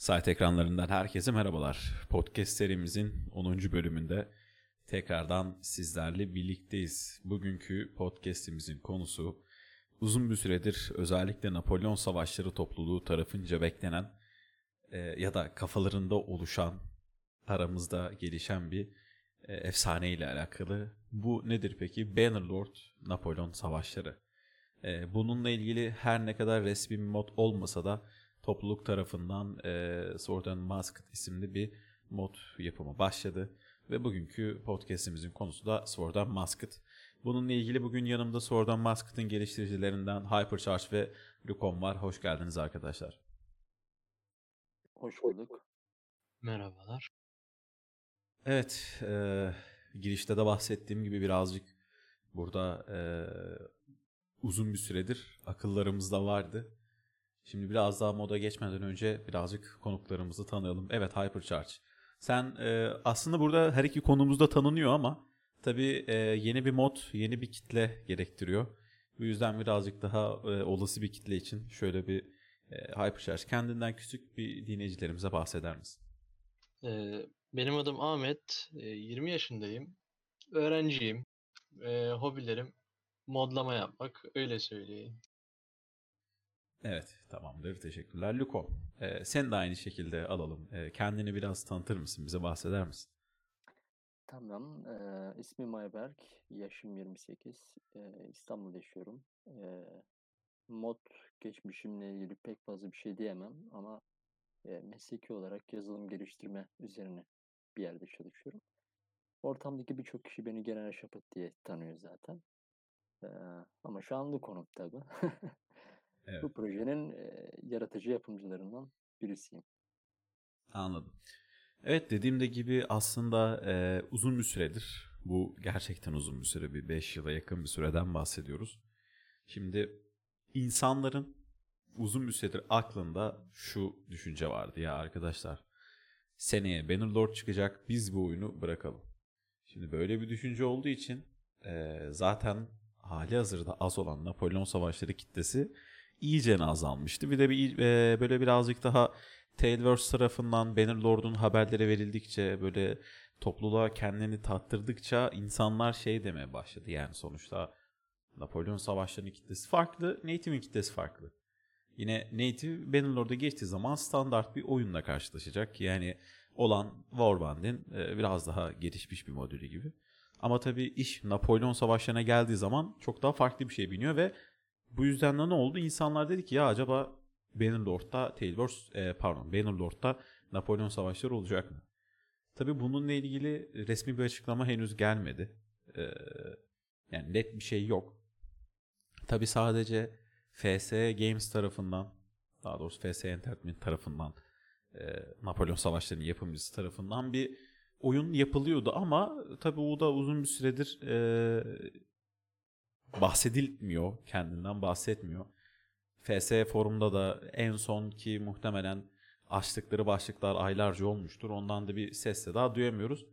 Site ekranlarından herkese merhabalar. Podcast serimizin 10. bölümünde tekrardan sizlerle birlikteyiz. Bugünkü podcast'imizin konusu uzun bir süredir özellikle Napolyon Savaşları topluluğu tarafınca beklenen e, ya da kafalarında oluşan aramızda gelişen bir e, efsane ile alakalı. Bu nedir peki? Bannerlord Napolyon Savaşları. E, bununla ilgili her ne kadar resmi bir mod olmasa da topluluk tarafından e, Sword and Masked isimli bir mod yapımı başladı. Ve bugünkü podcastimizin konusu da Sword and Masked. Bununla ilgili bugün yanımda Sword and Masked'ın geliştiricilerinden Hypercharge ve Lucom var. Hoş geldiniz arkadaşlar. Hoş bulduk. Merhabalar. Evet, e, girişte de bahsettiğim gibi birazcık burada e, uzun bir süredir akıllarımızda vardı. Şimdi biraz daha moda geçmeden önce birazcık konuklarımızı tanıyalım. Evet Hypercharge. Sen e, aslında burada her iki konumuzda tanınıyor ama tabii e, yeni bir mod, yeni bir kitle gerektiriyor. Bu yüzden birazcık daha e, olası bir kitle için şöyle bir e, Hypercharge kendinden küçük bir dinleyicilerimize bahseder misin? Ee, benim adım Ahmet. Ee, 20 yaşındayım. Öğrenciyim. Ee, hobilerim modlama yapmak. Öyle söyleyeyim. Evet tamamdır teşekkürler. Luko e, sen de aynı şekilde alalım. E, kendini biraz tanıtır mısın? Bize bahseder misin? Tamam. E, ismim Ayberk. Yaşım 28. E, İstanbul'da yaşıyorum. E, mod geçmişimle ilgili pek fazla bir şey diyemem ama e, mesleki olarak yazılım geliştirme üzerine bir yerde çalışıyorum. Ortamdaki birçok kişi beni genel Aşapat diye tanıyor zaten. E, ama şu an konum tabii. Evet. Bu projenin e, yaratıcı yapımcılarından birisiyim. Anladım. Evet dediğim de gibi aslında e, uzun bir süredir bu gerçekten uzun bir süre bir 5 yıla yakın bir süreden bahsediyoruz. Şimdi insanların uzun bir süredir aklında şu düşünce vardı ya arkadaşlar seneye Bannerlord çıkacak biz bu oyunu bırakalım. Şimdi böyle bir düşünce olduğu için e, zaten hali hazırda az olan Napolyon Savaşları kitlesi iyice azalmıştı. Bir de bir e, böyle birazcık daha Tailverse tarafından Bannerlord'un haberleri verildikçe böyle topluluğa kendini tattırdıkça insanlar şey demeye başladı. Yani sonuçta Napolyon Savaşları'nın kitlesi farklı, Native'in kitlesi farklı. Yine Native Bannerlord'a geçtiği zaman standart bir oyunla karşılaşacak. Yani olan Warband'in e, biraz daha gelişmiş bir modülü gibi. Ama tabii iş Napolyon Savaşları'na geldiği zaman çok daha farklı bir şey biniyor ve bu yüzden de ne oldu? İnsanlar dedi ki ya acaba Bannerlord'da Tailverse, e, pardon Bannerlord'da Napolyon Savaşları olacak mı? Tabii bununla ilgili resmi bir açıklama henüz gelmedi. Ee, yani net bir şey yok. Tabii sadece FS Games tarafından, daha doğrusu FS Entertainment tarafından, e, Napolyon Savaşları'nın yapımcısı tarafından bir oyun yapılıyordu ama tabii o da uzun bir süredir e, bahsedilmiyor, kendinden bahsetmiyor. FS forumda da en son ki muhtemelen açtıkları başlıklar aylarca olmuştur. Ondan da bir ses de daha duyamıyoruz.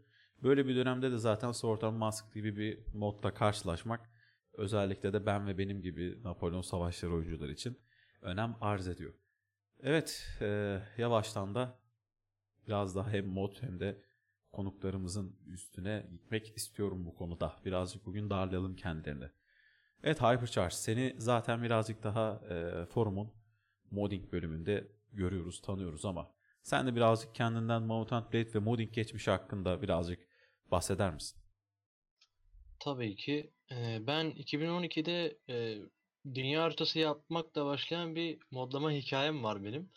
Böyle bir dönemde de zaten Sword Mask gibi bir modla karşılaşmak özellikle de ben ve benim gibi Napolyon Savaşları oyuncular için önem arz ediyor. Evet, e, yavaştan da biraz daha hem mod hem de konuklarımızın üstüne gitmek istiyorum bu konuda. Birazcık bugün darlayalım kendilerini. Evet Hypercharge seni zaten birazcık daha e, forumun modding bölümünde görüyoruz, tanıyoruz ama sen de birazcık kendinden Mountain Blade ve modding geçmişi hakkında birazcık bahseder misin? Tabii ki. Ee, ben 2012'de e, dünya haritası yapmakla başlayan bir modlama hikayem var benim.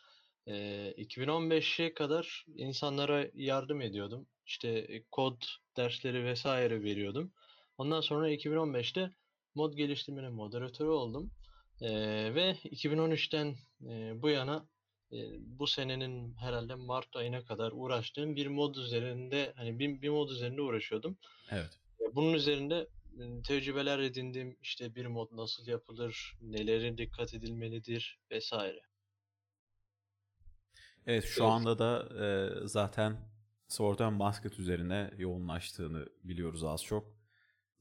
Ee, 2015'e kadar insanlara yardım ediyordum. İşte e, kod dersleri vesaire veriyordum. Ondan sonra 2015'te mod geliştirmenin moderatörü oldum. Ee, ve 2013'ten e, bu yana e, bu senenin herhalde Mart ayına kadar uğraştığım bir mod üzerinde hani bir, bir mod üzerinde uğraşıyordum. Evet. Bunun üzerinde tecrübeler edindim. İşte bir mod nasıl yapılır, nelere dikkat edilmelidir vesaire. Evet şu evet. anda da e, zaten Sword and Basket üzerine yoğunlaştığını biliyoruz az çok.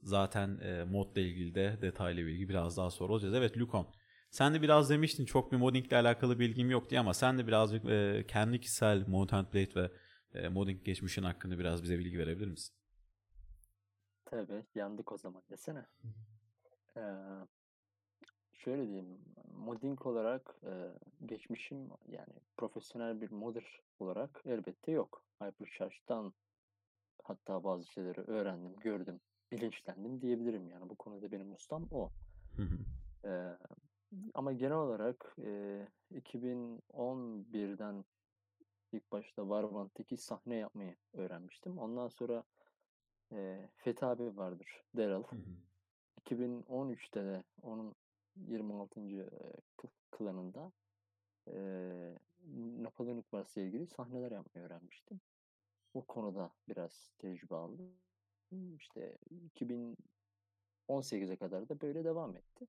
Zaten e, modla ilgili de detaylı bilgi biraz daha sonra olacağız. Evet Lukon Sen de biraz demiştin çok bir moddingle alakalı bilgim yok diye ama sen de birazcık e, kendi kişisel mod template ve e, modding geçmişin hakkında biraz bize bilgi verebilir misin? Tabii yandık o zaman desene. Ee, şöyle diyeyim, modding olarak e, geçmişim yani profesyonel bir modder olarak elbette yok. Hypercharge'dan hatta bazı şeyleri öğrendim, gördüm, bilinçlendim diyebilirim yani bu konuda benim ustam o. Hı hı. Ee, ama genel olarak e, 2011'den ilk başta Warband'daki sahne yapmayı öğrenmiştim. Ondan sonra e, Fethi abi vardır, Daryl. Hı hı. 2013'te de onun 26. e, kı- klanında e, Napolyon Vars'la ilgili sahneler yapmayı öğrenmiştim. O konuda biraz tecrübe aldım. İşte 2018'e kadar da böyle devam etti.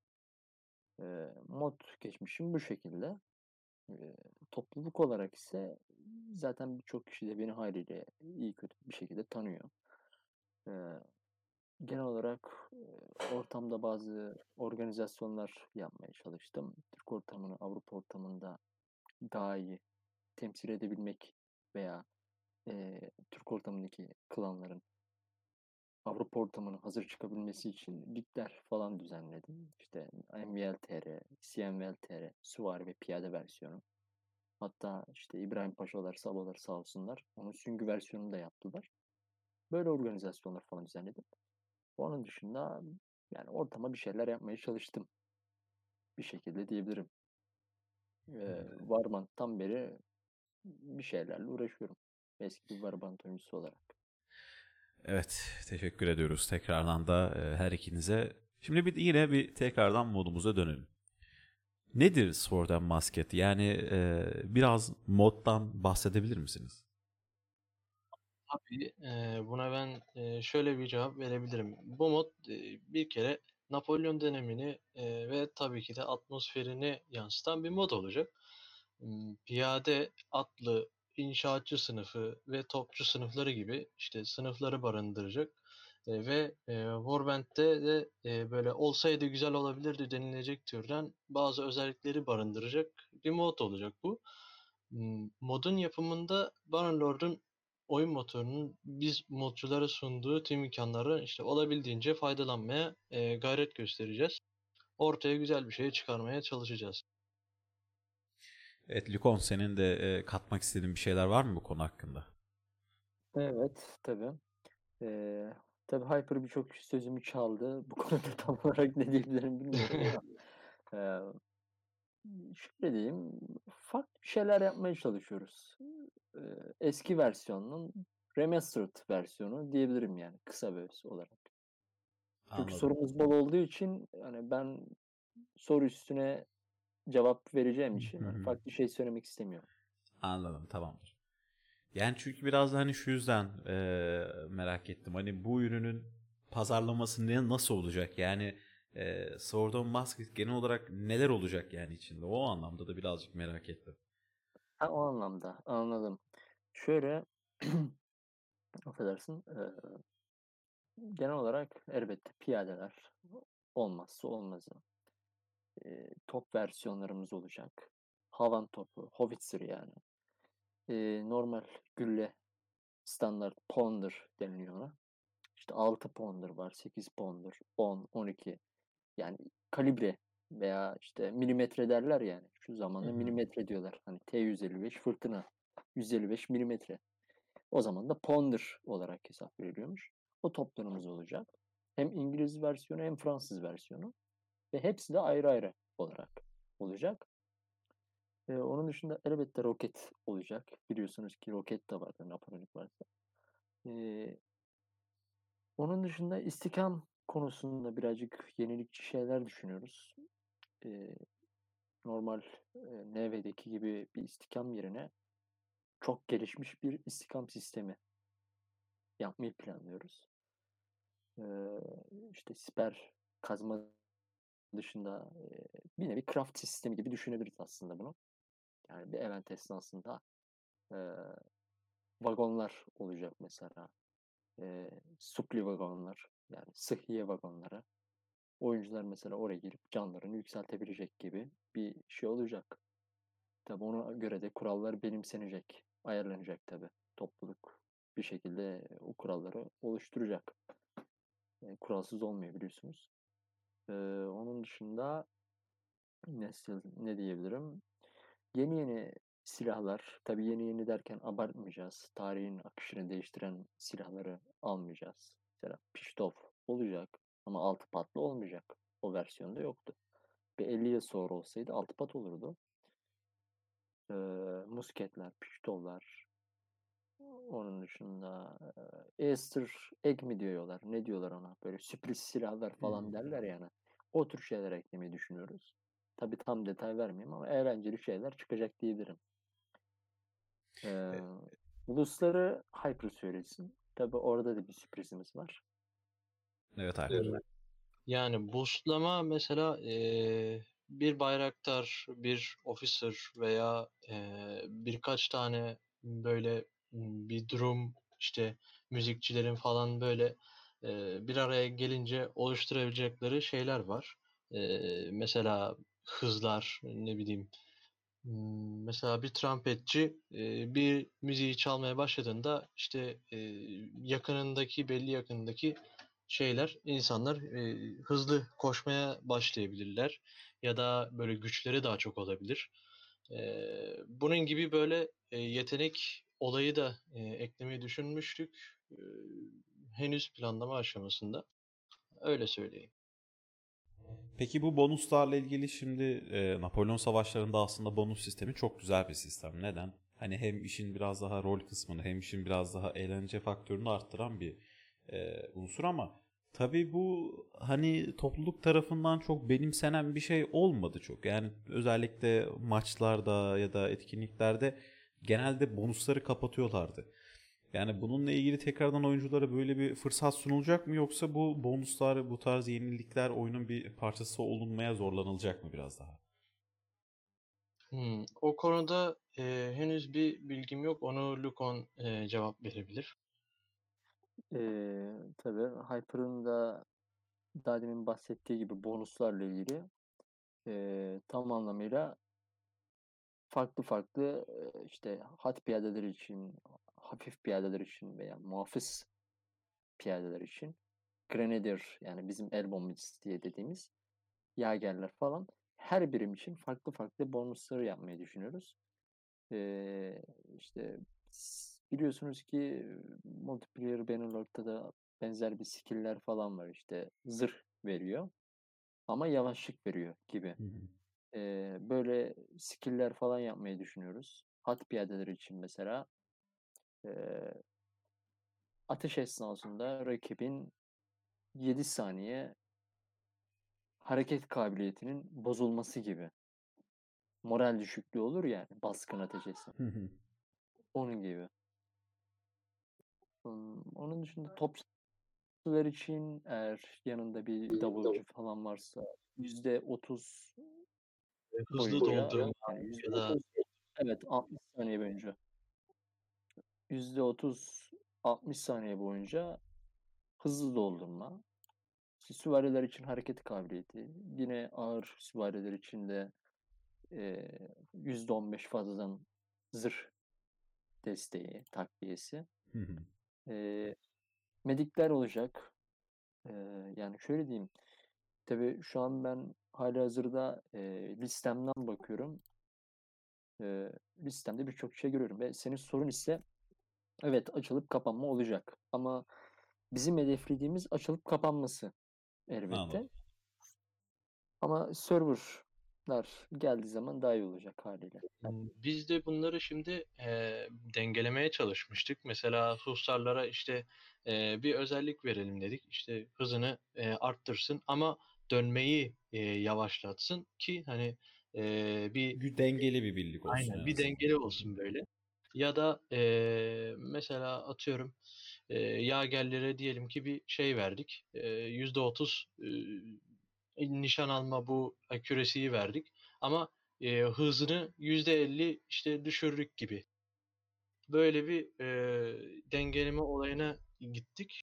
E, mod geçmişim bu şekilde. E, topluluk olarak ise zaten birçok kişi de beni haliyle iyi kötü bir şekilde tanıyor. E, genel olarak e, ortamda bazı organizasyonlar yapmaya çalıştım. Türk ortamını Avrupa ortamında daha iyi temsil edebilmek veya e, Türk ortamındaki klanların Avrupa ortamına hazır çıkabilmesi için ligler falan düzenledim. İşte MVL-TR, CMVL-TR, Süvari ve Piyade versiyonu. Hatta işte İbrahim Paşalar, Sabalar sağ olsunlar. Onun süngü versiyonunu da yaptılar. Böyle organizasyonlar falan düzenledim. Onun dışında yani ortama bir şeyler yapmaya çalıştım. Bir şekilde diyebilirim. Ee, Warband'dan beri bir şeylerle uğraşıyorum. Eski bir Warband oyuncusu olarak. Evet, teşekkür ediyoruz tekrardan da e, her ikinize. Şimdi bir yine bir tekrardan modumuza dönelim. Nedir Sword and Musket? Yani e, biraz moddan bahsedebilir misiniz? Tabii e, buna ben e, şöyle bir cevap verebilirim. Bu mod e, bir kere Napolyon dönemini e, ve tabii ki de atmosferini yansıtan bir mod olacak. Hmm, Piyade, atlı, inşaatçı sınıfı ve topçu sınıfları gibi işte sınıfları barındıracak. E, ve e, Warband'de de e, böyle olsaydı güzel olabilirdi denilecek türden bazı özellikleri barındıracak bir mod olacak bu. Hmm, Modun yapımında Bannerlord'un oyun motorunun biz modculara sunduğu tüm imkanları işte olabildiğince faydalanmaya e, gayret göstereceğiz. Ortaya güzel bir şey çıkarmaya çalışacağız. Evet, Lükon senin de e, katmak istediğin bir şeyler var mı bu konu hakkında? Evet, tabii. Ee, tabii Hyper birçok sözümü çaldı. Bu konuda tam olarak ne diyebilirim bilmiyorum ama ee, şöyle diyeyim, farklı şeyler yapmaya çalışıyoruz. Ee, eski versiyonun remastered versiyonu diyebilirim yani kısa öz olarak. Çünkü Anladım. sorumuz bol olduğu için yani ben soru üstüne cevap vereceğim için Hı hani hı. farklı şey söylemek istemiyorum. Anladım, tamamdır. Yani çünkü biraz da hani şu yüzden e, merak ettim. Hani bu ürünün pazarlaması ne nasıl olacak? Yani e, Sword and Musket genel olarak neler olacak yani içinde? O anlamda da birazcık merak ettim. Ha, o anlamda anladım. Şöyle affedersin eee, genel olarak elbette piyadeler olmazsa olmazı. Eee, top versiyonlarımız olacak. Havan topu, Howitzer yani. Eee, normal gülle standart pounder deniliyor ona. İşte 6 pounder var, 8 pounder, 10, 12. Yani kalibre veya işte milimetre derler yani. Şu zamanda Hı hı. milimetre diyorlar. Hani T155 fırtına 155 milimetre. O zaman da pounder olarak hesap veriliyormuş. O toplarımız olacak. Hem İngiliz versiyonu hem Fransız versiyonu. Ve hepsi de ayrı ayrı olarak olacak. Ee, onun dışında elbette roket olacak. Biliyorsunuz ki roket de vardır Napoleonik varsa. Ee, onun dışında istikam konusunda birazcık yenilikçi şeyler düşünüyoruz. Ee, normal e, NV'deki gibi bir istikam yerine çok gelişmiş bir istikam sistemi yapmayı planlıyoruz. Ee, işte siper kazma dışında bir nevi craft sistemi gibi düşünebiliriz aslında bunu. Yani bir event esnasında e, vagonlar olacak mesela. E, supli vagonlar yani sıhhiye vagonları. oyuncular mesela oraya girip canlarını yükseltebilecek gibi bir şey olacak. Tabii ona göre de kurallar benimsenecek, ayarlanacak tabii. Topluluk bir şekilde o kuralları oluşturacak. Yani kuralsız olmuyor. Ee, onun dışında nasıl ne diyebilirim? Yeni yeni silahlar, tabii yeni yeni derken abartmayacağız. Tarihin akışını değiştiren silahları almayacağız. Mesela Piştov olacak ama altı patlı olmayacak. O versiyonda yoktu. Bir 50 yıl sonra olsaydı altı pat olurdu. Ee, musketler, piştovlar. Onun dışında e, Easter egg mi diyorlar? Ne diyorlar ona? Böyle sürpriz silahlar falan Hmm. derler yani. O tür şeyler eklemeyi düşünüyoruz. Tabii tam detay vermeyeyim ama eğlenceli şeyler çıkacak diyebilirim. Ee, ulusları Hyper söylesin. Tabii orada da bir sürprizimiz var. Evet Alper. Yani boostlama mesela eee, bir bayraktar, bir officer veya eee, birkaç tane böyle bir durum işte müzikçilerin falan böyle eee, bir araya gelince oluşturabilecekleri şeyler var. Eee, mesela hızlar ne bileyim Mesela bir trompetçi e, bir müziği çalmaya başladığında işte e, yakınındaki belli yakınındaki şeyler insanlar e, hızlı koşmaya başlayabilirler ya da böyle güçleri daha çok olabilir. E, bunun gibi böyle e, yetenek olayı da e, eklemeyi düşünmüştük. E, henüz planlama aşamasında. Öyle söyleyeyim. Peki bu bonuslarla ilgili şimdi e, Napolyon Savaşları'nda aslında bonus sistemi çok güzel bir sistem. Neden? Hani hem işin biraz daha rol kısmını hem işin biraz daha eğlence faktörünü arttıran bir e, unsur ama tabii bu hani topluluk tarafından çok benimsenen bir şey olmadı çok. Yani özellikle maçlarda ya da etkinliklerde genelde bonusları kapatıyorlardı. Yani bununla ilgili tekrardan oyunculara böyle bir fırsat sunulacak mı yoksa bu bonuslar, bu tarz yenilikler oyunun bir parçası olunmaya zorlanılacak mı biraz daha? Hmm, o konuda e, henüz bir bilgim yok. Onu Lukon e, cevap verebilir. Ee, tabii Hyper'ın da daha demin bahsettiği gibi bonuslarla ilgili e, tam anlamıyla farklı farklı e, işte hat piyadeler için, hafif piyadeler için veya muhafız piyadeler için Grenadier yani bizim el bombacısı diye dediğimiz yagerler falan her birim için farklı farklı bonusları yapmayı düşünüyoruz. Ee, işte biliyorsunuz ki multiplayer Bannerlord'da da benzer bir skill'ler falan var işte zırh veriyor ama yavaşlık veriyor gibi. Ee, böyle skill'ler falan yapmayı düşünüyoruz. At piyadeler için mesela ee, ateş esnasında rakibin 7 saniye hareket kabiliyetinin bozulması gibi. Moral düşüklüğü olur yani baskın ateş esnasında. Onun gibi. Onun dışında topçular için eğer yanında bir davulcu falan varsa yüzde otuz E, Hızlı doldurma yani ya da evet 60 saniye boyunca yüzde otuz 60 saniye boyunca hızlı doldurma. Süvariler için hareket kabiliyeti. Yine ağır süvariler için de e, yüzde on beş fazladan zırh desteği, takviyesi. E, medikler olacak. E, yani şöyle diyeyim. Tabii şu an ben halihazırda e, listemden bakıyorum. E, listemde birçok şey görüyorum ve senin sorun ise evet açılıp kapanma olacak. Ama bizim hedeflediğimiz açılıp kapanması elbette. Anladım. Ama serverlar geldiği zaman daha iyi olacak haliyle. Biz de bunları şimdi e, dengelemeye çalışmıştık. Mesela hussarlara işte e, bir özellik verelim dedik. İşte hızını e, arttırsın ama dönmeyi e, yavaşlatsın ki hani e, bir Bir dengeli bir birlik olsun aynen en bir dengeli olsun böyle. Ya da e, mesela atıyorum e, yagerlere diyelim ki bir şey verdik. E, %30 e, nişan alma bu accuracy'yi verdik. Ama e, hızını %50 işte düşürdük gibi. Böyle bir e, dengeleme olayına gittik.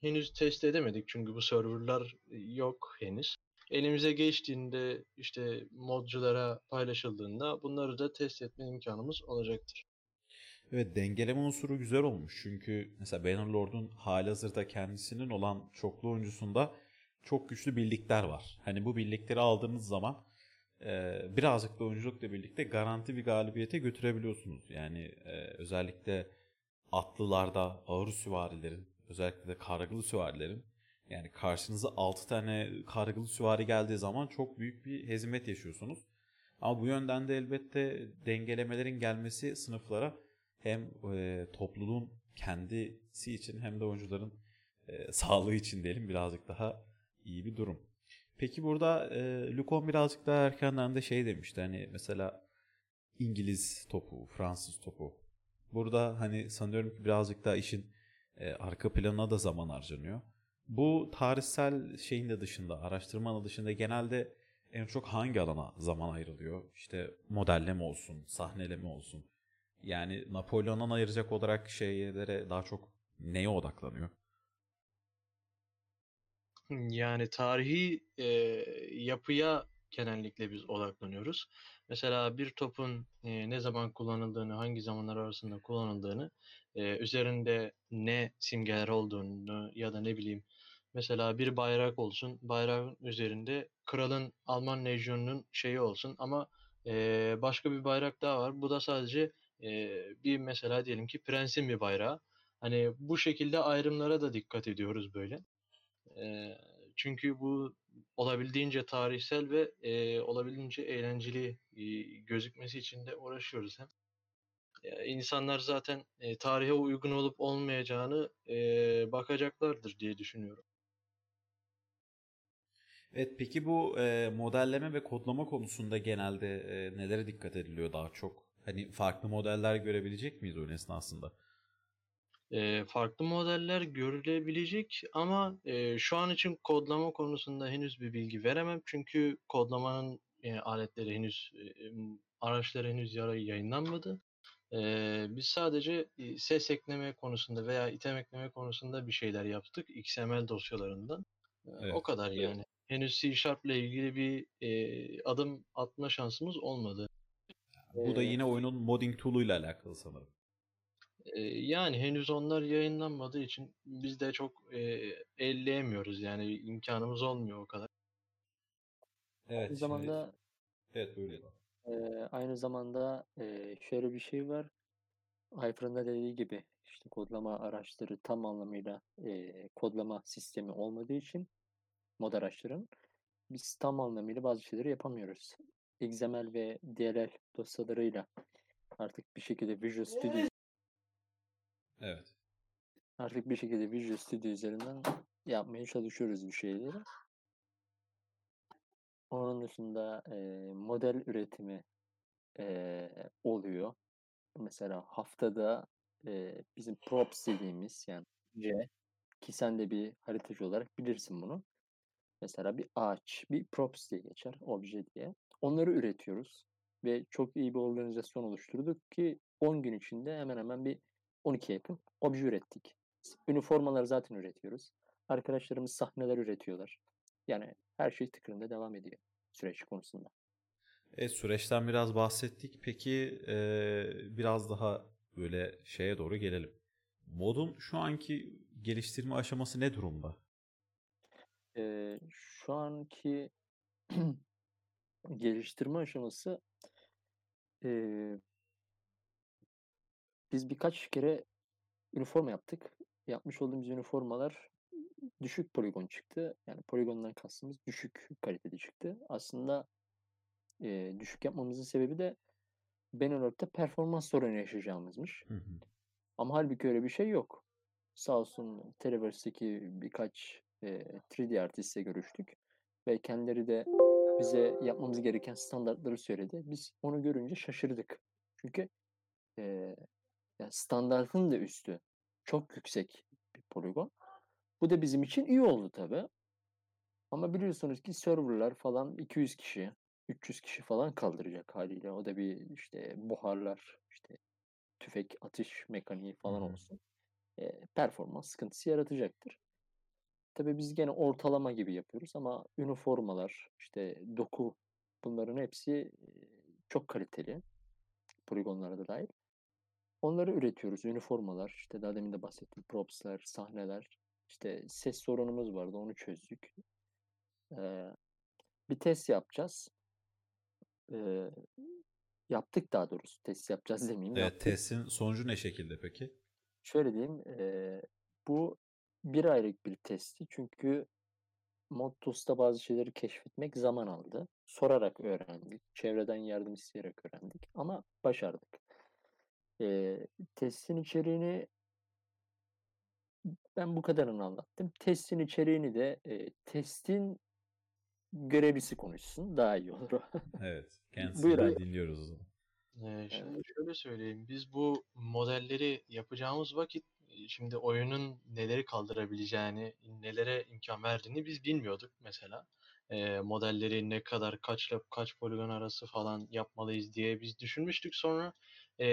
Henüz test edemedik çünkü bu serverlar yok henüz. Elimize geçtiğinde işte modculara paylaşıldığında bunları da test etme imkanımız olacaktır. Evet dengeleme unsuru güzel olmuş. Çünkü mesela Bannerlord'un halihazırda kendisinin olan çoklu oyuncusunda çok güçlü birlikler var. Hani bu birlikleri aldığınız zaman e, birazcık da oyunculukla birlikte garanti bir galibiyete götürebiliyorsunuz. Yani e, özellikle atlılarda ağır süvarilerin, özellikle de kargılı süvarilerin yani karşınıza 6 tane kargılı süvari geldiği zaman çok büyük bir hezimet yaşıyorsunuz. Ama bu yönden de elbette dengelemelerin gelmesi sınıflara hem e, topluluğun kendisi için hem de oyuncuların e, sağlığı için diyelim birazcık daha iyi bir durum. Peki burada e, Lucon birazcık daha erkenden de şey demişti hani mesela İngiliz topu, Fransız topu. Burada hani sanıyorum ki birazcık daha işin e, arka planına da zaman harcanıyor. Bu tarihsel şeyin de dışında, araştırmanın dışında genelde en çok hangi alana zaman ayrılıyor? İşte modelleme olsun, sahneleme olsun. Yani Napolyon'dan ayıracak olarak şeylere daha çok neye odaklanıyor? Yani tarihi e, yapıya genellikle biz odaklanıyoruz. Mesela bir topun e, ne zaman kullanıldığını, hangi zamanlar arasında kullanıldığını, e, üzerinde ne simgeler olduğunu ya da ne bileyim mesela bir bayrak olsun, bayrağın üzerinde kralın Alman lejyonunun şeyi olsun ama e, başka bir bayrak daha var. Bu da sadece e, bir mesela diyelim ki prensin bir bayrağı. Hani bu şekilde ayrımlara da dikkat ediyoruz böyle. E, çünkü bu olabildiğince tarihsel ve e, olabildiğince eğlenceli e, gözükmesi için de uğraşıyoruz hem. E, insanlar zaten e, tarihe uygun olup olmayacağını e, bakacaklardır diye düşünüyorum. Evet peki bu e, modelleme ve kodlama konusunda genelde e, nelere dikkat ediliyor daha çok? Hani farklı modeller görebilecek miyiz oyun esnasında? E, farklı modeller görülebilecek ama e, şu an için kodlama konusunda henüz bir bilgi veremem. Çünkü kodlamanın e, aletleri henüz, e, araçları henüz yayınlanmadı. E, biz sadece ses ekleme konusunda veya item ekleme konusunda bir şeyler yaptık XML dosyalarından. Evet. O kadar yani. Henüz C Sharp ile ilgili bir e, adım atma şansımız olmadı. Bu da yine oyunun modding tool'uyla alakalı sanırım. E, yani henüz onlar yayınlanmadığı için biz de çok e, elleyemiyoruz yani imkanımız olmuyor o kadar. Evet. Aynı şimdi- zamanda Evet böyle. e, aynı zamanda e, şöyle bir şey var. Hyper'ın da dediği gibi işte kodlama araçları tam anlamıyla e, kodlama sistemi olmadığı için mod araçların biz tam anlamıyla bazı şeyleri yapamıyoruz. XML ve DLL dosyalarıyla artık bir şekilde Visual Studio Evet. artık bir şekilde Visual Studio üzerinden yapmaya çalışıyoruz bir şeyleri. Onun dışında e, model üretimi e, oluyor. Mesela haftada e, bizim props dediğimiz yani C ki sen de bir haritacı olarak bilirsin bunu. Mesela bir ağaç, bir props diye geçer, obje diye. Onları üretiyoruz ve çok iyi bir organizasyon oluşturduk ki 10 gün içinde hemen hemen bir 12 yakın obje ürettik. Üniformaları zaten üretiyoruz. Arkadaşlarımız sahneler üretiyorlar. Yani her şey tıkırında devam ediyor süreç konusunda. Evet süreçten biraz bahsettik. Peki e, biraz daha böyle şeye doğru gelelim. Modun şu anki geliştirme aşaması ne durumda? Ee, şu anki geliştirme aşaması ee, biz birkaç kere üniforma yaptık. Yapmış olduğumuz üniformalar düşük poligon çıktı. Yani poligondan kastımız düşük kalitede çıktı. Aslında ee, düşük yapmamızın sebebi de Benelor'da performans sorunu yaşayacağımızmış. Hı hı. Ama halbuki öyle bir şey yok. Sağ olsun Televerse'deki birkaç e, 3D artistle görüştük. Ve kendileri de bize yapmamız gereken standartları söyledi. Biz onu görünce şaşırdık. Çünkü e, yani standartın da üstü. Çok yüksek bir poligon. Bu da bizim için iyi oldu tabii. Ama biliyorsunuz ki serverlar falan 200 kişi, 300 kişi falan kaldıracak haliyle. O da bir işte buharlar, işte tüfek atış mekaniği falan olsun. E, performans sıkıntısı yaratacaktır. Tabii biz gene ortalama gibi yapıyoruz ama üniformalar, işte doku bunların hepsi e, çok kaliteli. Poligonlara da dahil. Onları üretiyoruz. Üniformalar, işte daha demin de bahsettim. Propslar, sahneler. İşte ses sorunumuz vardı. Onu çözdük. Ee, bir test yapacağız. Ee, yaptık daha doğrusu. Test yapacağız demeyeyim. Evet, yaptık. testin sonucu ne şekilde peki? Şöyle diyeyim. ee, bu bir aylık bir testti. Çünkü Modtus'ta bazı şeyleri keşfetmek zaman aldı. Sorarak öğrendik. Çevreden yardım isteyerek öğrendik. Ama başardık. Ee, testin içeriğini ben bu kadarını anlattım. Testin içeriğini de e, testin görevlisi konuşsun. Daha iyi olur. Evet, kendisinden dinliyoruz o zaman. Ee, şimdi şöyle söyleyeyim. Biz bu modelleri yapacağımız vakit e, şimdi oyunun neleri kaldırabileceğini, nelere imkan verdiğini biz bilmiyorduk mesela. Ee, modelleri ne kadar kaçla kaç poligon arası falan yapmalıyız diye biz düşünmüştük. Sonra e,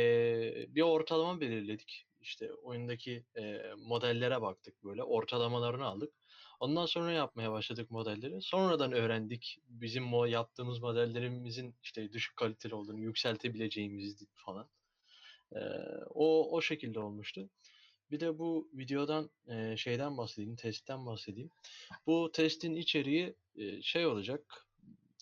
bir ortalama belirledik. İşte oyundaki e, modellere baktık böyle ortalamalarını aldık. Ondan sonra yapmaya başladık modelleri. Sonradan öğrendik bizim mo yaptığımız modellerimizin işte düşük kaliteli olduğunu, yükseltebileceğimizi falan. Ee, o o şekilde olmuştu. Bir de bu videodan e, şeyden bahsedeyim, testten bahsedeyim. Bu testin içeriği e, şey olacak.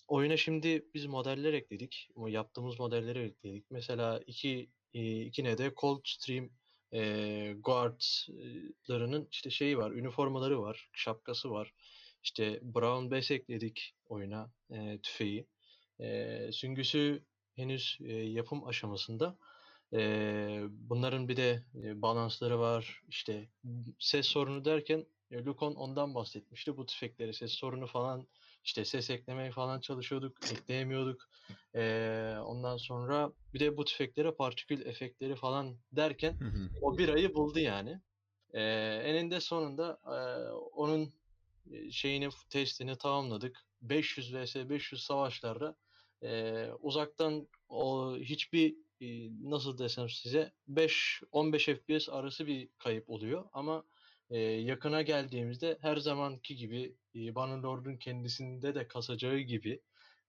Oyuna şimdi biz modeller ekledik. O yaptığımız modelleri ekledik. Mesela iki e, ikine de Coldstream e, guardlarının işte şeyi var, üniformaları var, şapkası var. İşte Brown Bess ekledik oyuna, e, tüfeği. E, süngüsü henüz e, yapım aşamasında. E, bunların bir de e, balansları var. İşte ses sorunu derken e, Lukon ondan bahsetmişti. Bu tüfekleri ses sorunu falan işte ses eklemeye falan çalışıyorduk, ekleyemiyorduk. E, ondan sonra bir de bu tüfeklere partikül efektleri falan derken Hı hı. o bir ayı buldu yani. Ee, eninde sonunda e, onun e, şeyini testini tamamladık. 500 vs 500 savaşlarda e, uzaktan o hiçbir e, nasıl desem size 5 15 FPS arası bir kayıp oluyor ama e, yakına geldiğimizde her zamanki gibi e, Bannerlord'un kendisinde de kasacağı gibi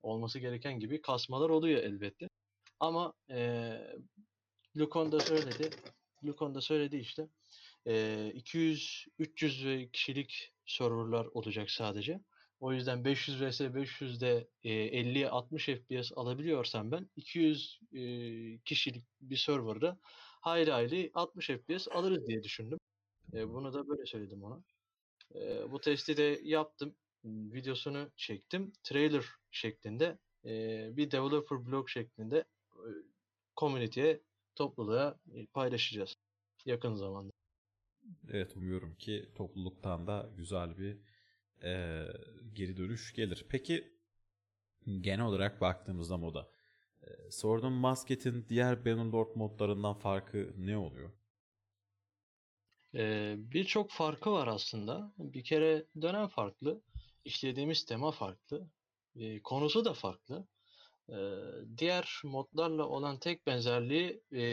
olması gereken gibi kasmalar oluyor elbette. Ama e, Lukon da söyledi. Lukon da söyledi işte. Ee, 200-300 ve kişilik serverlar olacak sadece. O yüzden 500 vs 500'de e, 50-60 FPS alabiliyorsam ben 200 e, kişilik bir serverda hayli hayli 60 FPS alırız diye düşündüm. Bunu da böyle söyledim ona. Bu testi de yaptım. Videosunu çektim. Trailer şeklinde bir developer blog şeklinde community'ye topluluğa paylaşacağız yakın zamanda. Evet, umuyorum ki topluluktan da güzel bir e, geri dönüş gelir. Peki genel olarak baktığımızda moda, e, Sword and Basket'in diğer Bannerlord modlarından farkı ne oluyor? Ee, Birçok farkı var aslında. Bir kere dönem farklı, işlediğimiz tema farklı, e, konusu da farklı. Ee, diğer modlarla olan tek benzerliği e,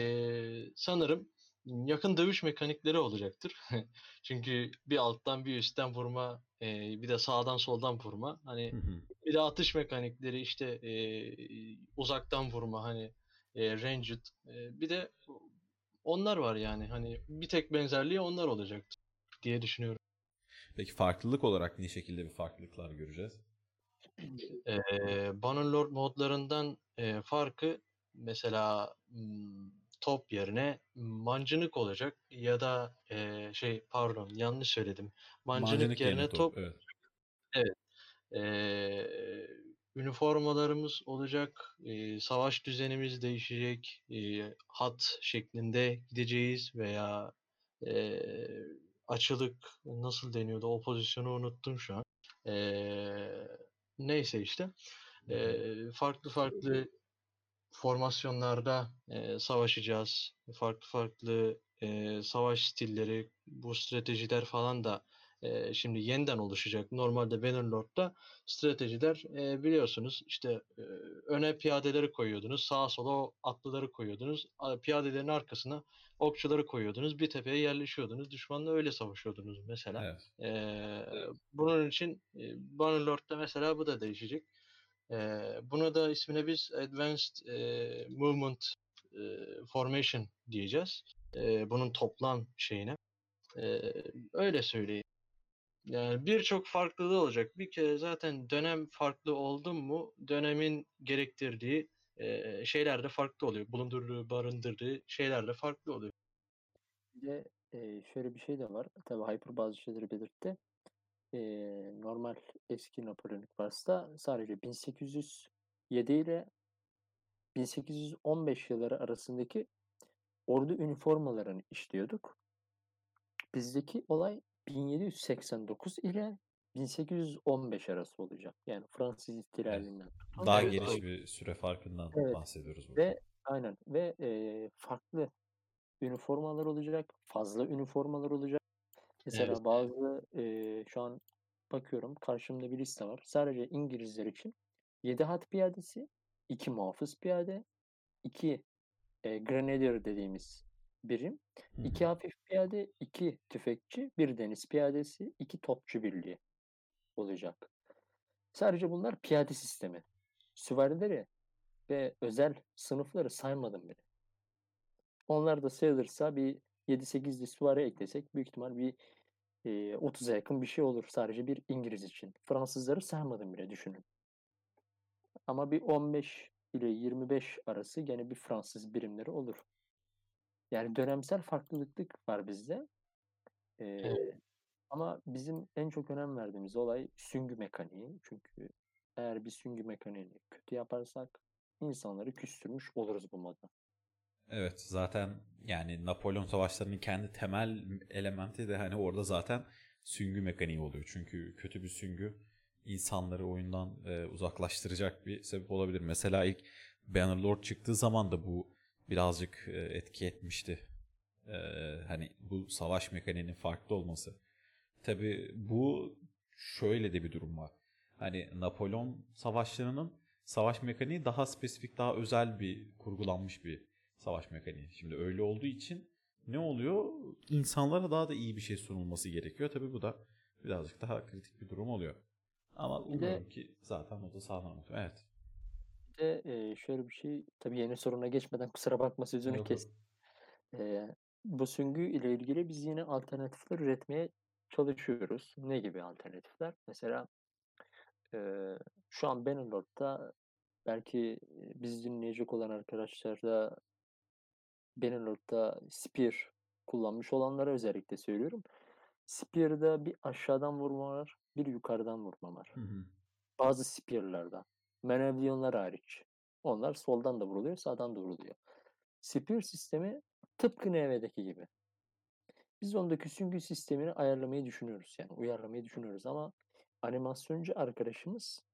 sanırım yakın dövüş mekanikleri olacaktır. Çünkü bir alttan bir üstten vurma, e, bir de sağdan soldan vurma. Hani Hı hı. bir de atış mekanikleri işte e, uzaktan vurma hani e, ranged. E, bir de onlar var yani hani bir tek benzerliği onlar olacaktır diye düşünüyorum. Peki farklılık olarak ne şekilde bir farklılıklar göreceğiz? Ee, Bannerlord modlarından e, farkı mesela hmm, top yerine mancınık olacak ya da e, şey pardon yanlış söyledim. Mancınık, Mancınık yerine yerine top, Evet. e, üniformalarımız olacak, e, savaş düzenimiz değişecek, e, hat şeklinde gideceğiz veya e, açılık nasıl deniyordu o pozisyonu unuttum şu an. E, neyse işte e, farklı farklı formasyonlarda e, savaşacağız. Farklı farklı e, savaş stilleri, bu stratejiler falan da e, şimdi yeniden oluşacak. Normalde Bannerlord'da stratejiler e, biliyorsunuz işte e, öne piyadeleri koyuyordunuz. Sağa sola atlıları koyuyordunuz. Piyadelerin arkasına okçuları koyuyordunuz. Bir tepeye yerleşiyordunuz. Düşmanla öyle savaşıyordunuz mesela. Evet. E, evet. Bunun için e, Bannerlord'da mesela bu da değişecek. E, buna da ismine biz Advanced e, Movement e, Formation diyeceğiz. E, bunun toplam şeyine. E, öyle söyleyeyim. Yani birçok farklılığı olacak. Bir kere zaten dönem farklı oldu mu dönemin gerektirdiği e, şeyler de farklı oluyor. Bulundurduğu, barındırdığı şeyler de farklı oluyor. Bir de e, şöyle bir şey de var. Tabii Hyper bazı şeyleri belirtti. E, normal eski Napolyonik Vars'ta sadece 1807 ile 1815 yılları arasındaki ordu üniformalarını işliyorduk. Bizdeki olay 1789 ile 1815 arası olacak. Yani Fransız ihtilalinden. Daha evet. geniş bir süre farkından evet. bahsediyoruz burada. Ve aynen ve e, farklı üniformalar olacak, fazla üniformalar olacak. Mesela evet. bazı e, şu an bakıyorum karşımda bir liste var. Sadece İngilizler için 7 hat piyadesi, 2 muhafız piyade, 2 e, grenadier dediğimiz birim, Hı iki hafif piyade, iki tüfekçi, bir deniz piyadesi, iki topçu birliği olacak. Sadece bunlar piyade sistemi. Süvarileri ve özel sınıfları saymadım bile. Onlar da sayılırsa bir 7-8'li süvari eklesek büyük ihtimal bir e, 30'a yakın bir şey olur sadece bir İngiliz için. Fransızları saymadım bile düşünün. Ama bir 15 ile 25 arası gene bir Fransız birimleri olur. Yani dönemsel farklılıklık var bizde. Ee, evet. Ama bizim en çok önem verdiğimiz olay süngü mekaniği. Çünkü eğer bir süngü mekaniğini kötü yaparsak insanları küstürmüş oluruz bu moda. Evet zaten yani Napolyon savaşlarının kendi temel elementi de hani orada zaten süngü mekaniği oluyor. Çünkü kötü bir süngü insanları oyundan e, uzaklaştıracak bir sebep olabilir. Mesela ilk Bannerlord çıktığı zaman da bu birazcık e, etki etmişti. Ee, hani bu savaş mekaniğinin farklı olması. Tabi bu şöyle de bir durum var. Hani Napolyon savaşlarının savaş mekaniği daha spesifik, daha özel bir kurgulanmış bir savaş mekaniği. Şimdi öyle olduğu için ne oluyor? İnsanlara daha da iyi bir şey sunulması gerekiyor. Tabi bu da birazcık daha kritik bir durum oluyor. Ama umuyorum ki zaten o da sağlam Evet de e, şöyle bir şey tabii yeni soruna geçmeden kusura bakma sözünü Yok, kes. E, bu süngü ile ilgili biz yine alternatifler üretmeye çalışıyoruz. Ne gibi alternatifler? Mesela e, şu an Benelord'da belki biz dinleyecek olan arkadaşlar da Benelord'da Spear kullanmış olanlara özellikle söylüyorum. Spear'da bir aşağıdan vurma var, bir yukarıdan vurma var. Hı hı. Bazı Spear'larda. Menevyonlar hariç. Onlar soldan da vuruluyor, sağdan da vuruluyor. Spear sistemi tıpkı NV'deki gibi. Biz ondaki süngü sistemini ayarlamayı düşünüyoruz yani uyarlamayı düşünüyoruz ama animasyoncu arkadaşımız